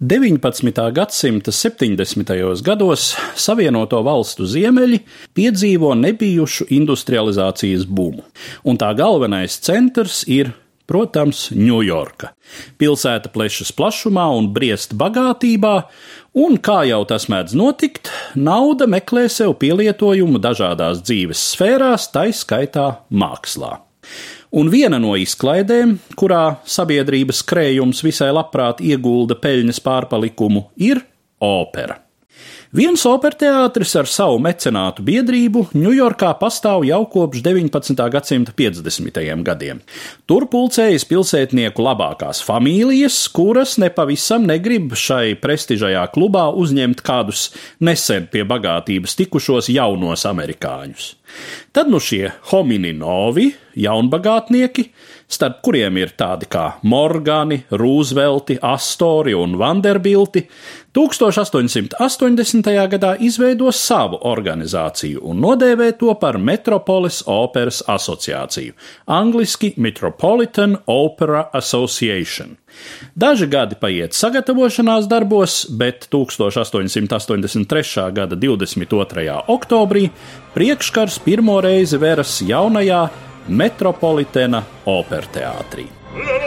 19. gadsimta 70. gados Savienoto valstu ziemeļi piedzīvo nebijušu industrializācijas bumu, un tā galvenais centrs ir, protams, Ņujorka. Pilsēta plešas plašumā un briest bagātībā, un, kā jau tas mēdz notikt, nauda meklē sev pielietojumu dažādās dzīves sfērās, taiskaitā mākslā. Un viena no izklaidēm, kurā sabiedrības krējums visai labprāt iegulda peļņas pārpalikumu, ir opera. Viens operteātris ar savu mecenātu biedrību Ņujorkā pastāv jau kopš 19. gadsimta 50. gadiem. Tur pulcējas pilsētnieku labākās familijas, kuras nepavisam negrib šai prestižajā klubā uzņemt kādus nesen pie bagātības tikušos jaunos amerikāņus. Tad nu šie homini novi, jaunbagātnieki, starp kuriem ir tādi kā Morgani, Rūzvelti, Astori un Vanderbilti, 1880. gadā izveido savu organizāciju un nodēvē to par Metropolis operas asociāciju, angliski Metropolitan Opera Association. Daži gadi paiet sagatavošanās darbos, bet 1883. gada 22. oktobrī priekškars pirmo reizi veras jaunajā Metropolitena operteātrī. e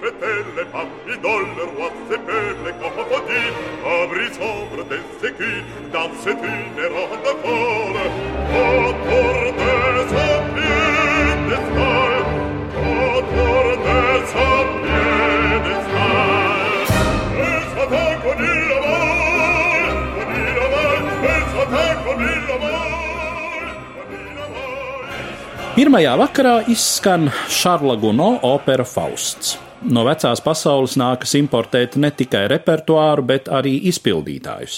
Corfetelle, pappi, dolle, roisse, pelle, cafodì Abri sombre, dense qui, danse trine, ronda cole Autour de Pirmajā vakarā izskan Šarla Guno opera Fausts. No vecās pasaules nākas importēt ne tikai repertuāru, bet arī izpildītājus.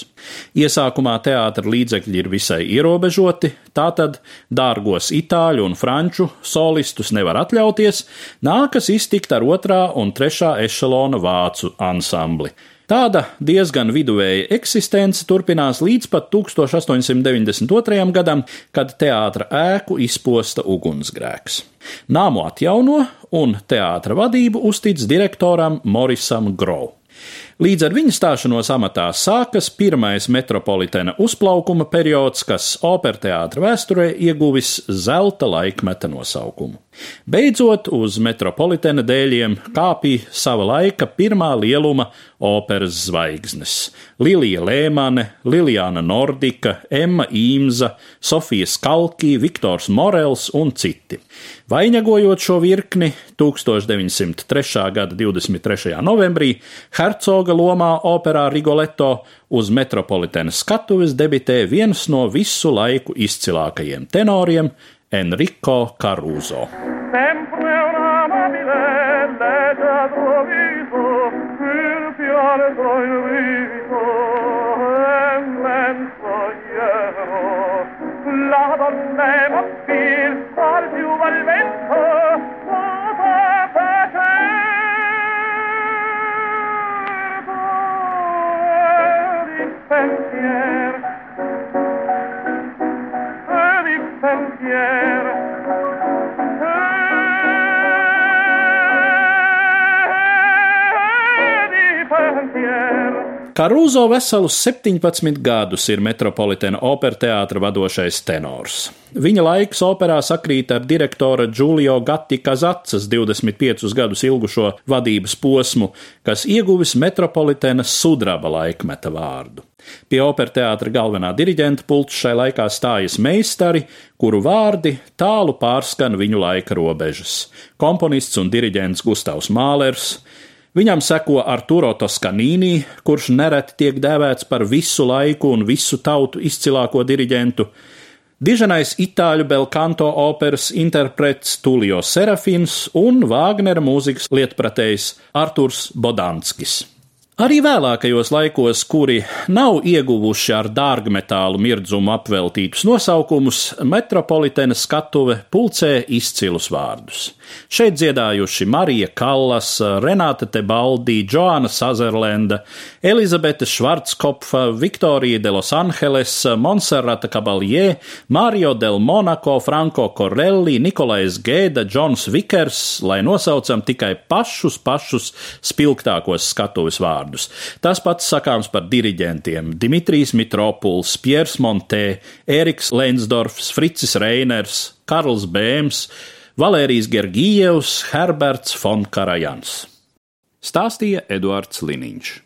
Iesākumā teātra līdzekļi ir visai ierobežoti, tātad dārgos itāļu un franču solistus nevar atļauties, nākas iztikt ar otrā un trešā ešalona vācu ansambli. Tāda diezgan viduvēja eksistence turpinās līdz pat 1892. gadam, kad teātra ēku izposta ugunsgrēks. Nāmu atjauno un teātra vadību uztic direktoram Morisam Grau. Līdz ar viņa stāšanos amatā sākas pirmais metropolitena uzplaukuma periods, kas operteātra vēsturē ieguvis zelta laikmeta nosaukumu. Beidzot, uz metropolitena dēļiem kāpīja sava laika pirmā lieluma operas zvaigznes - Lilija Lēmane, Liljāna Nordika, Emma Īmza, Sofija Skalkī, Viktors Morels un citi. Vainagodot šo virkni, 1903. gada 23. novembrī Hercoga lomā operā Rigoletto uz metropolitena skatuves debitē viens no visu laiku izcilākajiem tenoriem Enrico Caruso. La Karuzo veselus 17 gadus ir Metropolitena operteātra vadošais tenors. Viņa laiks operā sakrīt ar direktora Giulio Gatti Kazacas 25 gadus ilgušo vadības posmu, kas ieguvis Metropolitena sudraba laikmeta vārdu. Pie operteātra galvenā diriģenta pults šai laikā stājas meistari, kuru vārdi tālu pārskan viņu laika robežas - komponists un diriģents Gustavs Mālers, Viņam seko Arturo Toskanīni, kurš nereti tiek dēvēts par visu laiku un visu tautu izcilāko diriģentu, diženais itāļu belkanto operas interprets Tulio Serafins un Vāgnera mūzikas lietpratējs Arturs Bodanskis. Arī vēlākajos laikos, kuri nav ieguvuši ar dārgmetālu mirdzumu apveltītus nosaukumus, metropolitēna skatuve pulcē izcilus vārdus. Šeit dziedājuši Marija Kallas, Renāte Tebaldi, Joana Sazerlenda, Elizabete Švarckopfa, Viktorija de Los Angeles, Monserrata Kabaljē, Mario del Monaco, Franco Corelli, Nikolais Gēda, Džons Vikers, lai nosaucam tikai pašus pašus spilgtākos skatuves vārdus. Tas pats sakāms par diriģentiem - Dimitrijs Mitropuls, Piers Montē, Eriks Leinsdorfs, Fricis Reiners, Karls Bēms, Valērijas Gergijevs, Herberts Fonkarajans. Stāstīja Eduards Liniņš.